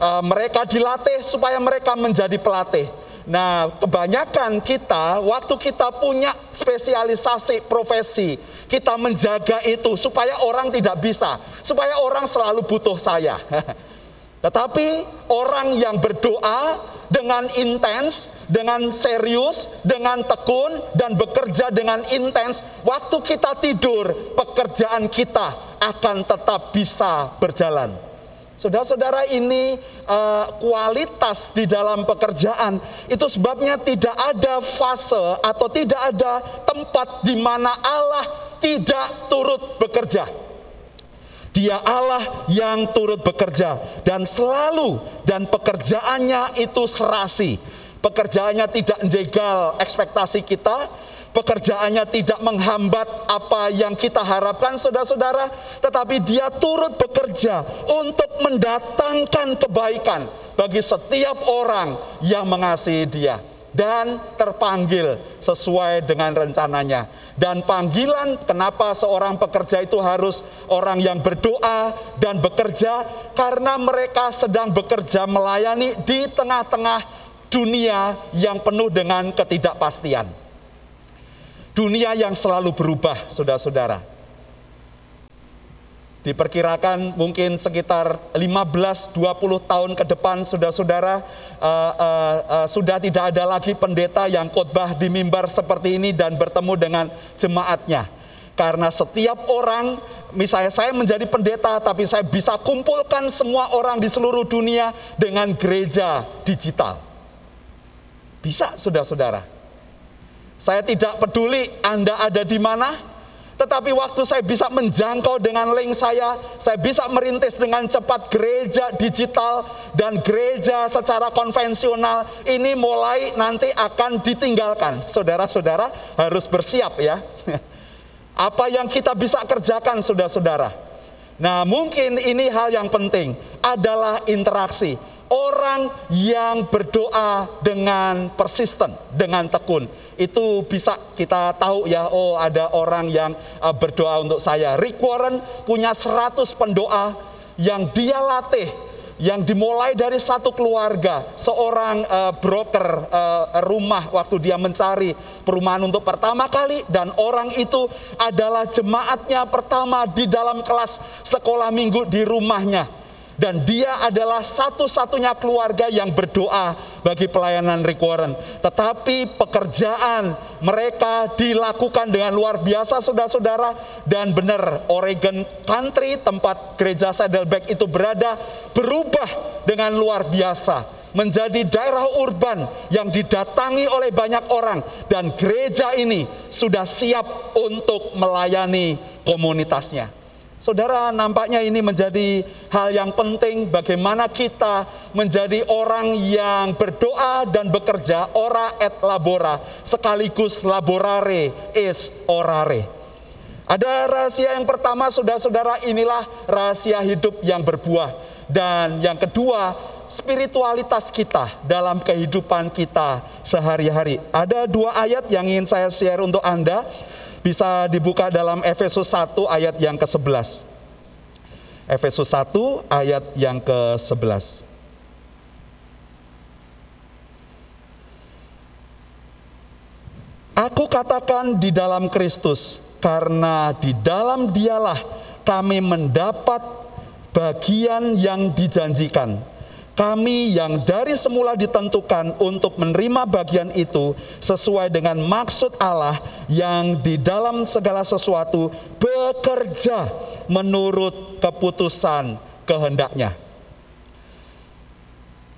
uh, mereka dilatih supaya mereka menjadi pelatih. Nah, kebanyakan kita waktu kita punya spesialisasi profesi, kita menjaga itu supaya orang tidak bisa, supaya orang selalu butuh saya. Tetapi orang yang berdoa dengan intens, dengan serius, dengan tekun, dan bekerja dengan intens, waktu kita tidur, pekerjaan kita akan tetap bisa berjalan. Saudara-saudara ini uh, kualitas di dalam pekerjaan itu sebabnya tidak ada fase atau tidak ada tempat di mana Allah tidak turut bekerja. Dia Allah yang turut bekerja dan selalu dan pekerjaannya itu serasi. Pekerjaannya tidak menjegal ekspektasi kita, pekerjaannya tidak menghambat apa yang kita harapkan saudara-saudara, tetapi dia turut bekerja untuk mendatangkan kebaikan bagi setiap orang yang mengasihi dia dan terpanggil sesuai dengan rencananya. Dan panggilan kenapa seorang pekerja itu harus orang yang berdoa dan bekerja karena mereka sedang bekerja melayani di tengah-tengah dunia yang penuh dengan ketidakpastian dunia yang selalu berubah, saudara-saudara. Diperkirakan mungkin sekitar 15-20 tahun ke depan, saudara-saudara, uh, uh, uh, sudah tidak ada lagi pendeta yang khotbah di mimbar seperti ini dan bertemu dengan jemaatnya. Karena setiap orang, misalnya saya menjadi pendeta, tapi saya bisa kumpulkan semua orang di seluruh dunia dengan gereja digital. Bisa, saudara-saudara. Saya tidak peduli Anda ada di mana, tetapi waktu saya bisa menjangkau dengan link saya, saya bisa merintis dengan cepat gereja digital dan gereja secara konvensional ini mulai nanti akan ditinggalkan. Saudara-saudara harus bersiap ya. Apa yang kita bisa kerjakan saudara-saudara. Nah mungkin ini hal yang penting adalah interaksi orang yang berdoa dengan persisten, dengan tekun. Itu bisa kita tahu ya, oh ada orang yang uh, berdoa untuk saya. Rick Warren punya 100 pendoa yang dia latih, yang dimulai dari satu keluarga, seorang uh, broker uh, rumah waktu dia mencari perumahan untuk pertama kali dan orang itu adalah jemaatnya pertama di dalam kelas sekolah minggu di rumahnya dan dia adalah satu-satunya keluarga yang berdoa bagi pelayanan Warren. Tetapi pekerjaan mereka dilakukan dengan luar biasa saudara-saudara dan benar Oregon Country tempat gereja Saddleback itu berada berubah dengan luar biasa menjadi daerah urban yang didatangi oleh banyak orang dan gereja ini sudah siap untuk melayani komunitasnya. Saudara, nampaknya ini menjadi hal yang penting bagaimana kita menjadi orang yang berdoa dan bekerja ora et labora sekaligus laborare is orare. Ada rahasia yang pertama, saudara-saudara, inilah rahasia hidup yang berbuah. Dan yang kedua, spiritualitas kita dalam kehidupan kita sehari-hari. Ada dua ayat yang ingin saya share untuk Anda. Bisa dibuka dalam Efesus 1 ayat yang ke-11. Efesus 1 ayat yang ke-11. Aku katakan di dalam Kristus, karena di dalam dialah kami mendapat bagian yang dijanjikan kami yang dari semula ditentukan untuk menerima bagian itu sesuai dengan maksud Allah yang di dalam segala sesuatu bekerja menurut keputusan kehendaknya.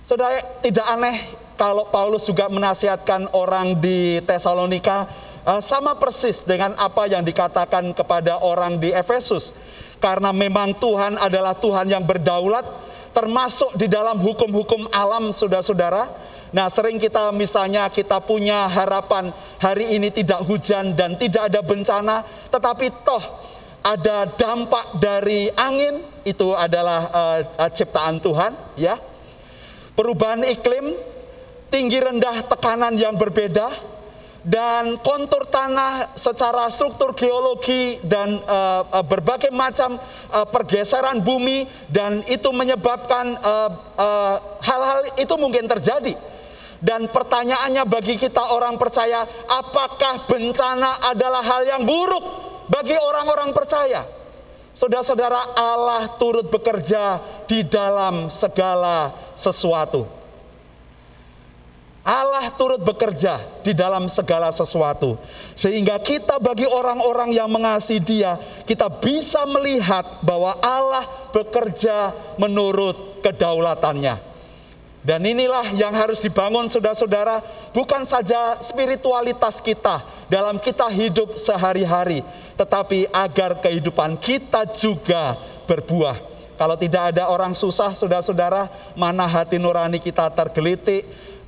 Saudara, tidak aneh kalau Paulus juga menasihatkan orang di Tesalonika eh, sama persis dengan apa yang dikatakan kepada orang di Efesus. Karena memang Tuhan adalah Tuhan yang berdaulat, termasuk di dalam hukum-hukum alam saudara-saudara. Nah sering kita misalnya kita punya harapan hari ini tidak hujan dan tidak ada bencana, tetapi toh ada dampak dari angin itu adalah uh, ciptaan Tuhan ya. Perubahan iklim, tinggi rendah tekanan yang berbeda, dan kontur tanah secara struktur geologi dan uh, berbagai macam uh, pergeseran bumi dan itu menyebabkan hal-hal uh, uh, itu mungkin terjadi. Dan pertanyaannya bagi kita orang percaya, apakah bencana adalah hal yang buruk bagi orang-orang percaya? Saudara-saudara, Allah turut bekerja di dalam segala sesuatu. Allah turut bekerja di dalam segala sesuatu. Sehingga kita bagi orang-orang yang mengasihi dia, kita bisa melihat bahwa Allah bekerja menurut kedaulatannya. Dan inilah yang harus dibangun saudara-saudara, bukan saja spiritualitas kita dalam kita hidup sehari-hari, tetapi agar kehidupan kita juga berbuah. Kalau tidak ada orang susah, saudara-saudara, mana hati nurani kita tergelitik,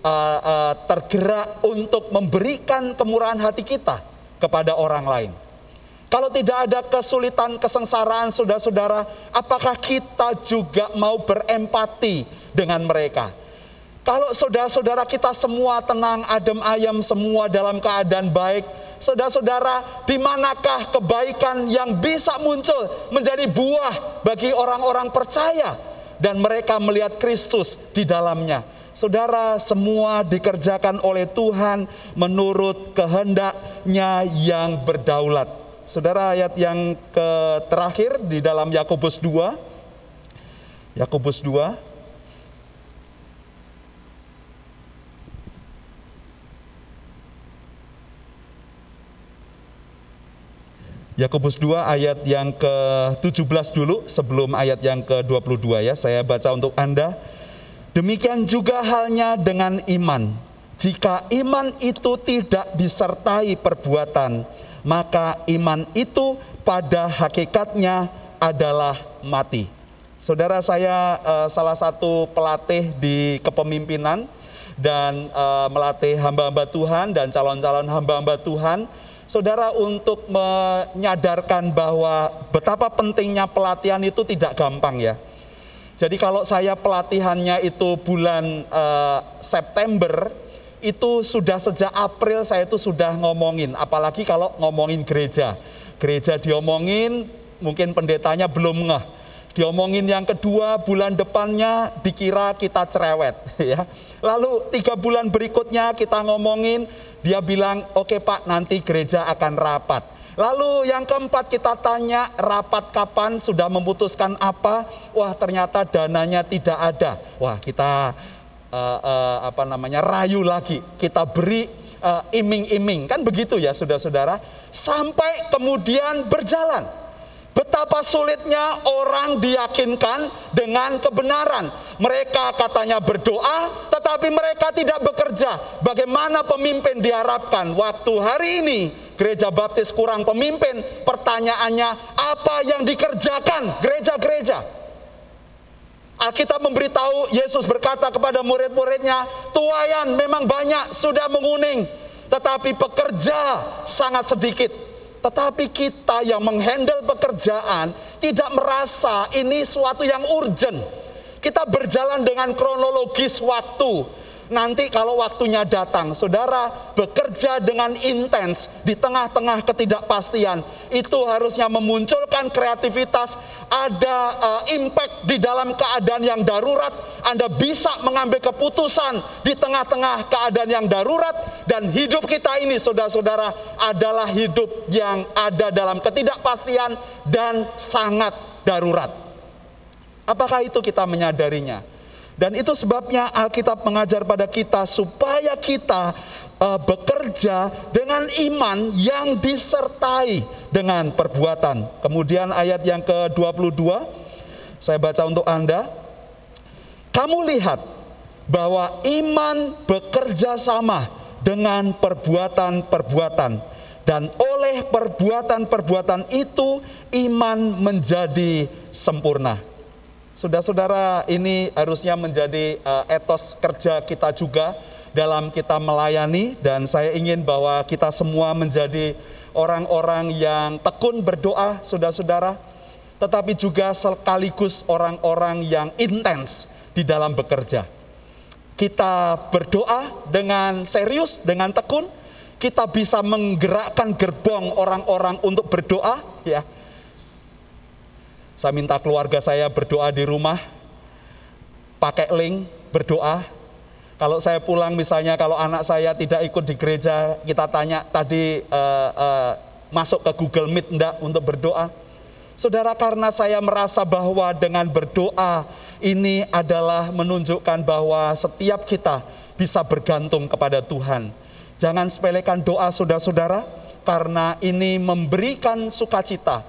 uh, uh, tergerak untuk memberikan kemurahan hati kita kepada orang lain. Kalau tidak ada kesulitan, kesengsaraan, saudara-saudara, apakah kita juga mau berempati dengan mereka? Kalau saudara-saudara kita semua tenang, adem ayam, semua dalam keadaan baik, saudara-saudara, di manakah kebaikan yang bisa muncul menjadi buah bagi orang-orang percaya dan mereka melihat Kristus di dalamnya? Saudara, semua dikerjakan oleh Tuhan menurut kehendaknya yang berdaulat. Saudara, ayat yang ke terakhir di dalam Yakobus 2. Yakobus 2 Yakobus 2 ayat yang ke-17 dulu sebelum ayat yang ke-22 ya. Saya baca untuk Anda. Demikian juga halnya dengan iman. Jika iman itu tidak disertai perbuatan, maka iman itu pada hakikatnya adalah mati. Saudara saya uh, salah satu pelatih di kepemimpinan dan uh, melatih hamba-hamba Tuhan dan calon-calon hamba-hamba Tuhan. Saudara untuk menyadarkan bahwa betapa pentingnya pelatihan itu tidak gampang ya jadi kalau saya pelatihannya itu bulan uh, September, itu sudah sejak April saya itu sudah ngomongin, apalagi kalau ngomongin gereja. Gereja diomongin, mungkin pendetanya belum ngeh. Diomongin yang kedua, bulan depannya dikira kita cerewet, ya. Lalu tiga bulan berikutnya kita ngomongin, dia bilang, oke Pak, nanti gereja akan rapat. Lalu yang keempat kita tanya rapat kapan sudah memutuskan apa? Wah ternyata dananya tidak ada. Wah kita uh, uh, apa namanya rayu lagi. Kita beri uh, iming-iming kan begitu ya saudara-saudara. Sampai kemudian berjalan. Betapa sulitnya orang diyakinkan dengan kebenaran. Mereka katanya berdoa, tetapi mereka tidak bekerja. Bagaimana pemimpin diharapkan? Waktu hari ini gereja baptis kurang pemimpin, pertanyaannya apa yang dikerjakan gereja-gereja? Alkitab memberitahu Yesus berkata kepada murid-muridnya, tuayan memang banyak sudah menguning, tetapi pekerja sangat sedikit. Tetapi kita yang menghandle pekerjaan tidak merasa ini suatu yang urgent. Kita berjalan dengan kronologis waktu. Nanti kalau waktunya datang, saudara bekerja dengan intens di tengah-tengah ketidakpastian, itu harusnya memunculkan kreativitas, ada uh, impact di dalam keadaan yang darurat. Anda bisa mengambil keputusan di tengah-tengah keadaan yang darurat, dan hidup kita ini, saudara-saudara, adalah hidup yang ada dalam ketidakpastian dan sangat darurat. Apakah itu kita menyadarinya? Dan itu sebabnya Alkitab mengajar pada kita supaya kita uh, bekerja dengan iman yang disertai dengan perbuatan. Kemudian ayat yang ke-22 saya baca untuk Anda. Kamu lihat bahwa iman bekerja sama dengan perbuatan-perbuatan dan oleh perbuatan-perbuatan itu iman menjadi sempurna. Saudara-saudara, ini harusnya menjadi uh, etos kerja kita juga dalam kita melayani dan saya ingin bahwa kita semua menjadi orang-orang yang tekun berdoa, saudara-saudara, tetapi juga sekaligus orang-orang yang intens di dalam bekerja. Kita berdoa dengan serius, dengan tekun, kita bisa menggerakkan gerbong orang-orang untuk berdoa, ya saya minta keluarga saya berdoa di rumah, pakai link, berdoa. Kalau saya pulang misalnya, kalau anak saya tidak ikut di gereja, kita tanya tadi uh, uh, masuk ke Google Meet enggak untuk berdoa. Saudara, karena saya merasa bahwa dengan berdoa ini adalah menunjukkan bahwa setiap kita bisa bergantung kepada Tuhan. Jangan sepelekan doa saudara-saudara, karena ini memberikan sukacita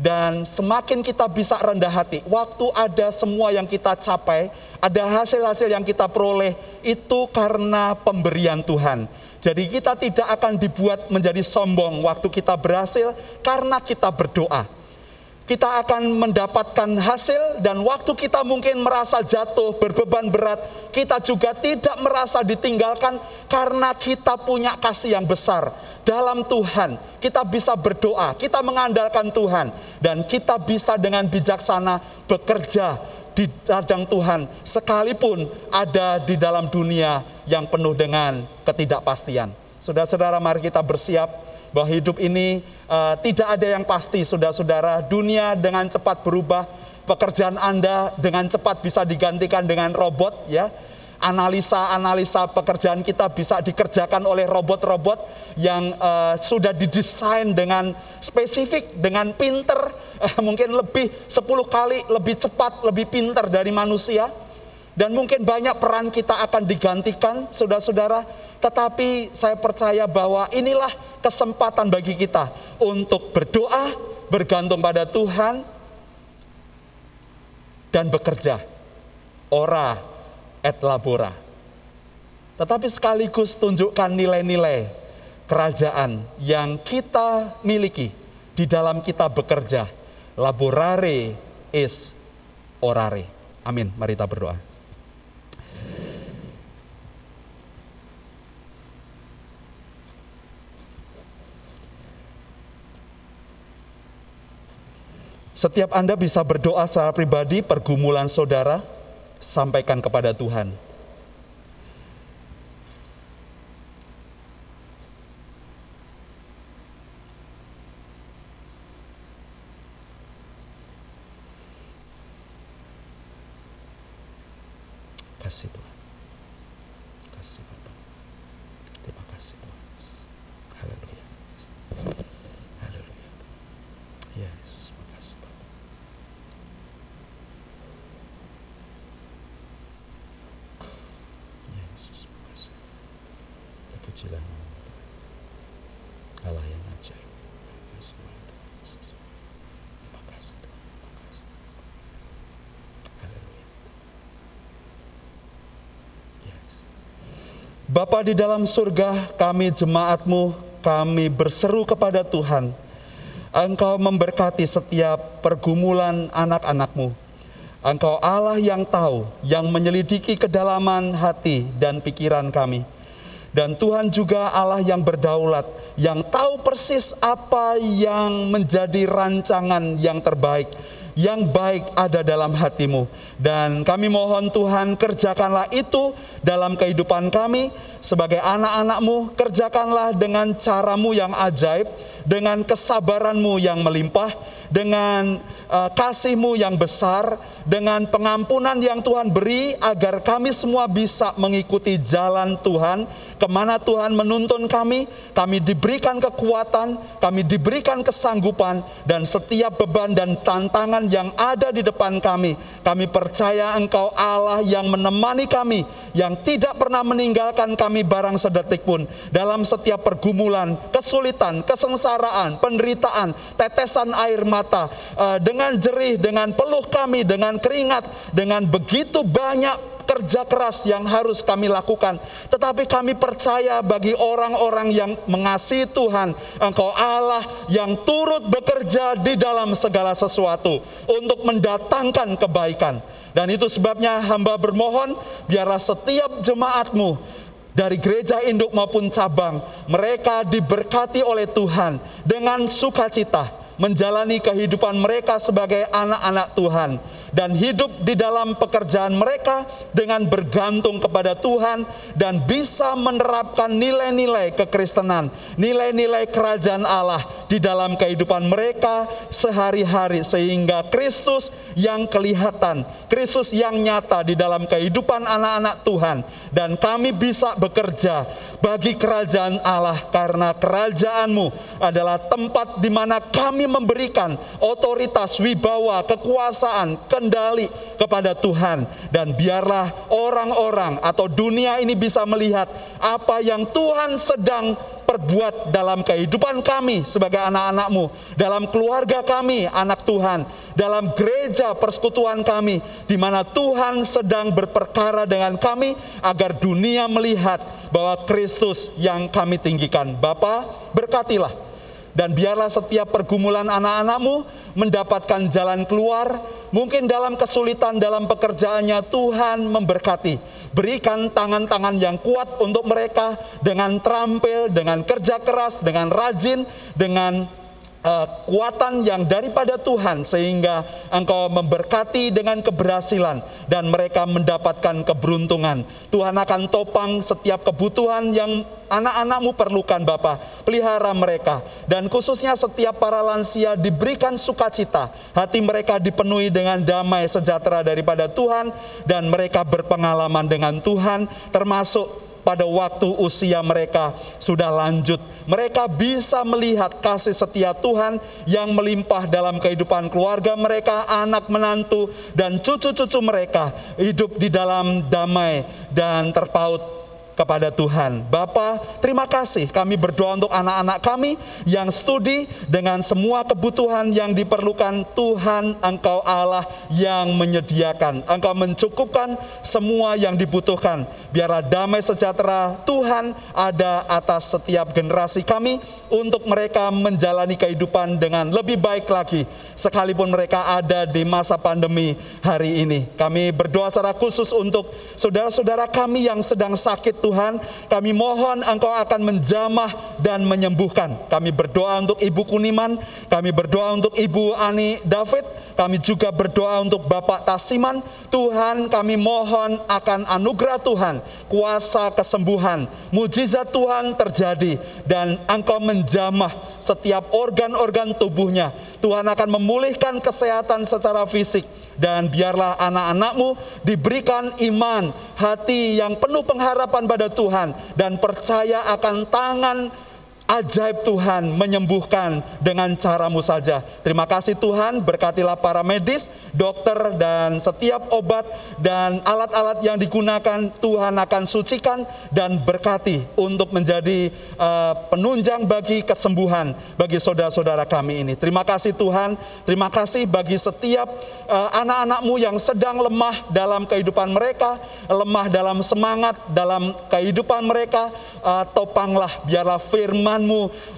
dan semakin kita bisa rendah hati, waktu ada semua yang kita capai, ada hasil-hasil yang kita peroleh, itu karena pemberian Tuhan. Jadi kita tidak akan dibuat menjadi sombong waktu kita berhasil karena kita berdoa. Kita akan mendapatkan hasil dan waktu kita mungkin merasa jatuh, berbeban berat, kita juga tidak merasa ditinggalkan karena kita punya kasih yang besar dalam Tuhan, kita bisa berdoa, kita mengandalkan Tuhan, dan kita bisa dengan bijaksana bekerja di ladang Tuhan, sekalipun ada di dalam dunia yang penuh dengan ketidakpastian. Saudara-saudara, mari kita bersiap bahwa hidup ini uh, tidak ada yang pasti, saudara-saudara. Dunia dengan cepat berubah, pekerjaan Anda dengan cepat bisa digantikan dengan robot, ya analisa-analisa pekerjaan kita bisa dikerjakan oleh robot-robot yang uh, sudah didesain dengan spesifik, dengan pinter, uh, mungkin lebih 10 kali lebih cepat, lebih pinter dari manusia. Dan mungkin banyak peran kita akan digantikan, saudara-saudara. Tetapi saya percaya bahwa inilah kesempatan bagi kita untuk berdoa, bergantung pada Tuhan, dan bekerja. Ora et labora. Tetapi sekaligus tunjukkan nilai-nilai kerajaan yang kita miliki di dalam kita bekerja. Laborare is orare. Amin. Mari kita berdoa. Setiap Anda bisa berdoa secara pribadi, pergumulan saudara, sampaikan kepada Tuhan. Kasih Bapa di dalam surga, kami jemaatmu, kami berseru kepada Tuhan. Engkau memberkati setiap pergumulan anak-anakmu. Engkau Allah yang tahu, yang menyelidiki kedalaman hati dan pikiran kami. Dan Tuhan juga Allah yang berdaulat, yang tahu persis apa yang menjadi rancangan yang terbaik, yang baik ada dalam hatimu. Dan kami mohon Tuhan kerjakanlah itu dalam kehidupan kami sebagai anak-anakmu, kerjakanlah dengan caramu yang ajaib, dengan kesabaranmu yang melimpah, dengan uh, kasihmu yang besar, dengan pengampunan yang Tuhan beri agar kami semua bisa mengikuti jalan Tuhan, ke mana Tuhan menuntun kami, kami diberikan kekuatan, kami diberikan kesanggupan, dan setiap beban dan tantangan yang ada di depan kami, kami percaya Engkau Allah yang menemani kami, yang tidak pernah meninggalkan kami barang sedetik pun, dalam setiap pergumulan, kesulitan, kesengsaraan, penderitaan, tetesan air mata, uh, dengan jerih, dengan peluh kami, dengan keringat, dengan begitu banyak kerja keras yang harus kami lakukan. Tetapi kami percaya bagi orang-orang yang mengasihi Tuhan, Engkau Allah yang turut bekerja di dalam segala sesuatu untuk mendatangkan kebaikan. Dan itu sebabnya hamba bermohon, biarlah setiap jemaatmu dari gereja induk maupun cabang, mereka diberkati oleh Tuhan dengan sukacita menjalani kehidupan mereka sebagai anak-anak Tuhan dan hidup di dalam pekerjaan mereka dengan bergantung kepada Tuhan dan bisa menerapkan nilai-nilai kekristenan, nilai-nilai kerajaan Allah di dalam kehidupan mereka sehari-hari sehingga Kristus yang kelihatan, Kristus yang nyata di dalam kehidupan anak-anak Tuhan. Dan kami bisa bekerja bagi kerajaan Allah karena kerajaanmu adalah tempat di mana kami memberikan otoritas, wibawa, kekuasaan, kendali kepada Tuhan dan biarlah orang-orang atau dunia ini bisa melihat apa yang Tuhan sedang perbuat dalam kehidupan kami sebagai anak-anakmu, dalam keluarga kami, anak Tuhan, dalam gereja persekutuan kami, di mana Tuhan sedang berperkara dengan kami, agar dunia melihat bahwa Kristus yang kami tinggikan. Bapa, berkatilah dan biarlah setiap pergumulan anak-anakmu mendapatkan jalan keluar. Mungkin dalam kesulitan dalam pekerjaannya Tuhan memberkati. Berikan tangan-tangan yang kuat untuk mereka dengan terampil, dengan kerja keras, dengan rajin, dengan uh, kuatan yang daripada Tuhan sehingga engkau memberkati dengan keberhasilan dan mereka mendapatkan keberuntungan. Tuhan akan topang setiap kebutuhan yang anak-anakmu perlukan Bapa. Pelihara mereka dan khususnya setiap para lansia diberikan sukacita. Hati mereka dipenuhi dengan damai sejahtera daripada Tuhan dan mereka berpengalaman dengan Tuhan termasuk pada waktu usia mereka sudah lanjut. Mereka bisa melihat kasih setia Tuhan yang melimpah dalam kehidupan keluarga mereka, anak menantu, dan cucu-cucu mereka hidup di dalam damai dan terpaut kepada Tuhan. Bapa, terima kasih kami berdoa untuk anak-anak kami yang studi dengan semua kebutuhan yang diperlukan Tuhan Engkau Allah yang menyediakan. Engkau mencukupkan semua yang dibutuhkan. Biarlah damai sejahtera Tuhan ada atas setiap generasi kami untuk mereka menjalani kehidupan dengan lebih baik lagi sekalipun mereka ada di masa pandemi hari ini. Kami berdoa secara khusus untuk saudara-saudara kami yang sedang sakit Tuhan, kami mohon Engkau akan menjamah dan menyembuhkan. Kami berdoa untuk Ibu Kuniman, kami berdoa untuk Ibu Ani David, kami juga berdoa untuk Bapak Tasiman. Tuhan kami mohon akan anugerah Tuhan, kuasa kesembuhan, mujizat Tuhan terjadi dan Engkau menjamah setiap organ-organ tubuhnya. Tuhan akan memulihkan kesehatan secara fisik dan biarlah anak-anakmu diberikan iman, hati yang penuh pengharapan pada Tuhan dan percaya akan tangan ajaib Tuhan menyembuhkan dengan caramu saja. Terima kasih Tuhan, berkatilah para medis, dokter, dan setiap obat dan alat-alat yang digunakan Tuhan akan sucikan dan berkati untuk menjadi uh, penunjang bagi kesembuhan bagi saudara-saudara kami ini. Terima kasih Tuhan, terima kasih bagi setiap uh, anak-anakmu yang sedang lemah dalam kehidupan mereka, lemah dalam semangat, dalam kehidupan mereka, uh, topanglah, biarlah firman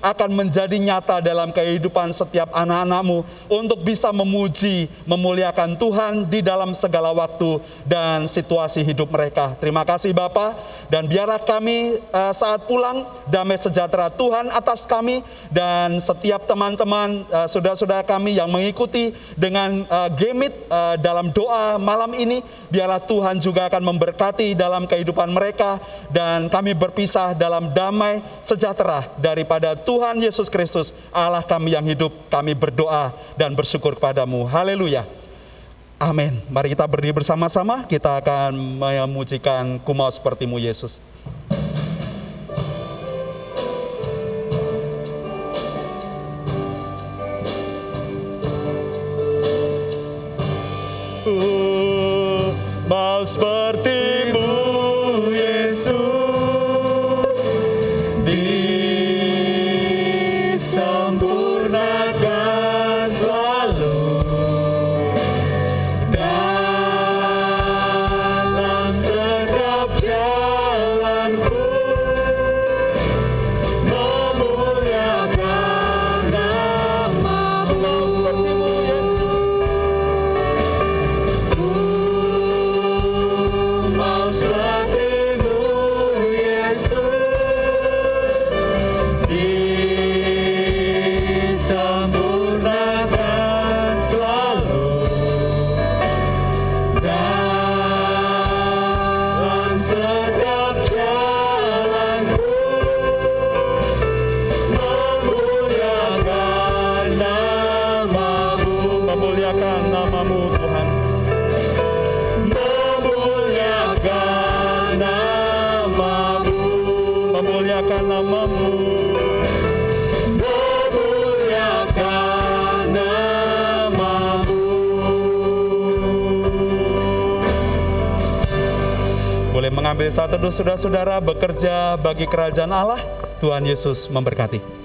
akan menjadi nyata dalam kehidupan setiap anak-anakmu untuk bisa memuji, memuliakan Tuhan di dalam segala waktu dan situasi hidup mereka. Terima kasih Bapak dan biarlah kami uh, saat pulang damai sejahtera Tuhan atas kami dan setiap teman-teman uh, saudara-saudara kami yang mengikuti dengan uh, gemit dalam doa malam ini biarlah Tuhan juga akan memberkati dalam kehidupan mereka dan kami berpisah dalam damai sejahtera dan daripada Tuhan Yesus Kristus, Allah kami yang hidup, kami berdoa dan bersyukur kepadamu. Haleluya. Amin. Mari kita berdiri bersama-sama, kita akan memujikan kumau sepertimu Yesus. Mau sepertimu Yesus saat teduh saudara-saudara bekerja bagi kerajaan Allah. Tuhan Yesus memberkati.